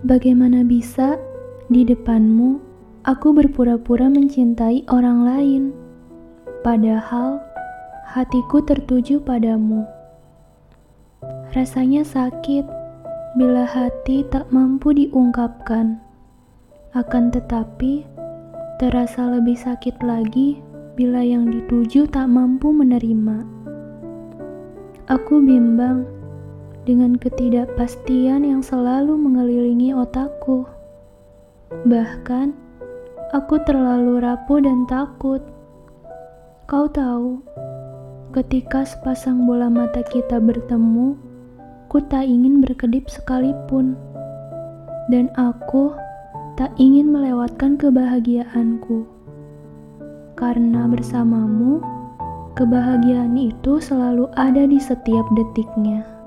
Bagaimana bisa di depanmu aku berpura-pura mencintai orang lain, padahal hatiku tertuju padamu. Rasanya sakit bila hati tak mampu diungkapkan, akan tetapi terasa lebih sakit lagi bila yang dituju tak mampu menerima. Aku bimbang dengan ketidakpastian yang selalu mengelilingi otakku. Bahkan, aku terlalu rapuh dan takut. Kau tahu, ketika sepasang bola mata kita bertemu, ku tak ingin berkedip sekalipun. Dan aku tak ingin melewatkan kebahagiaanku. Karena bersamamu, kebahagiaan itu selalu ada di setiap detiknya.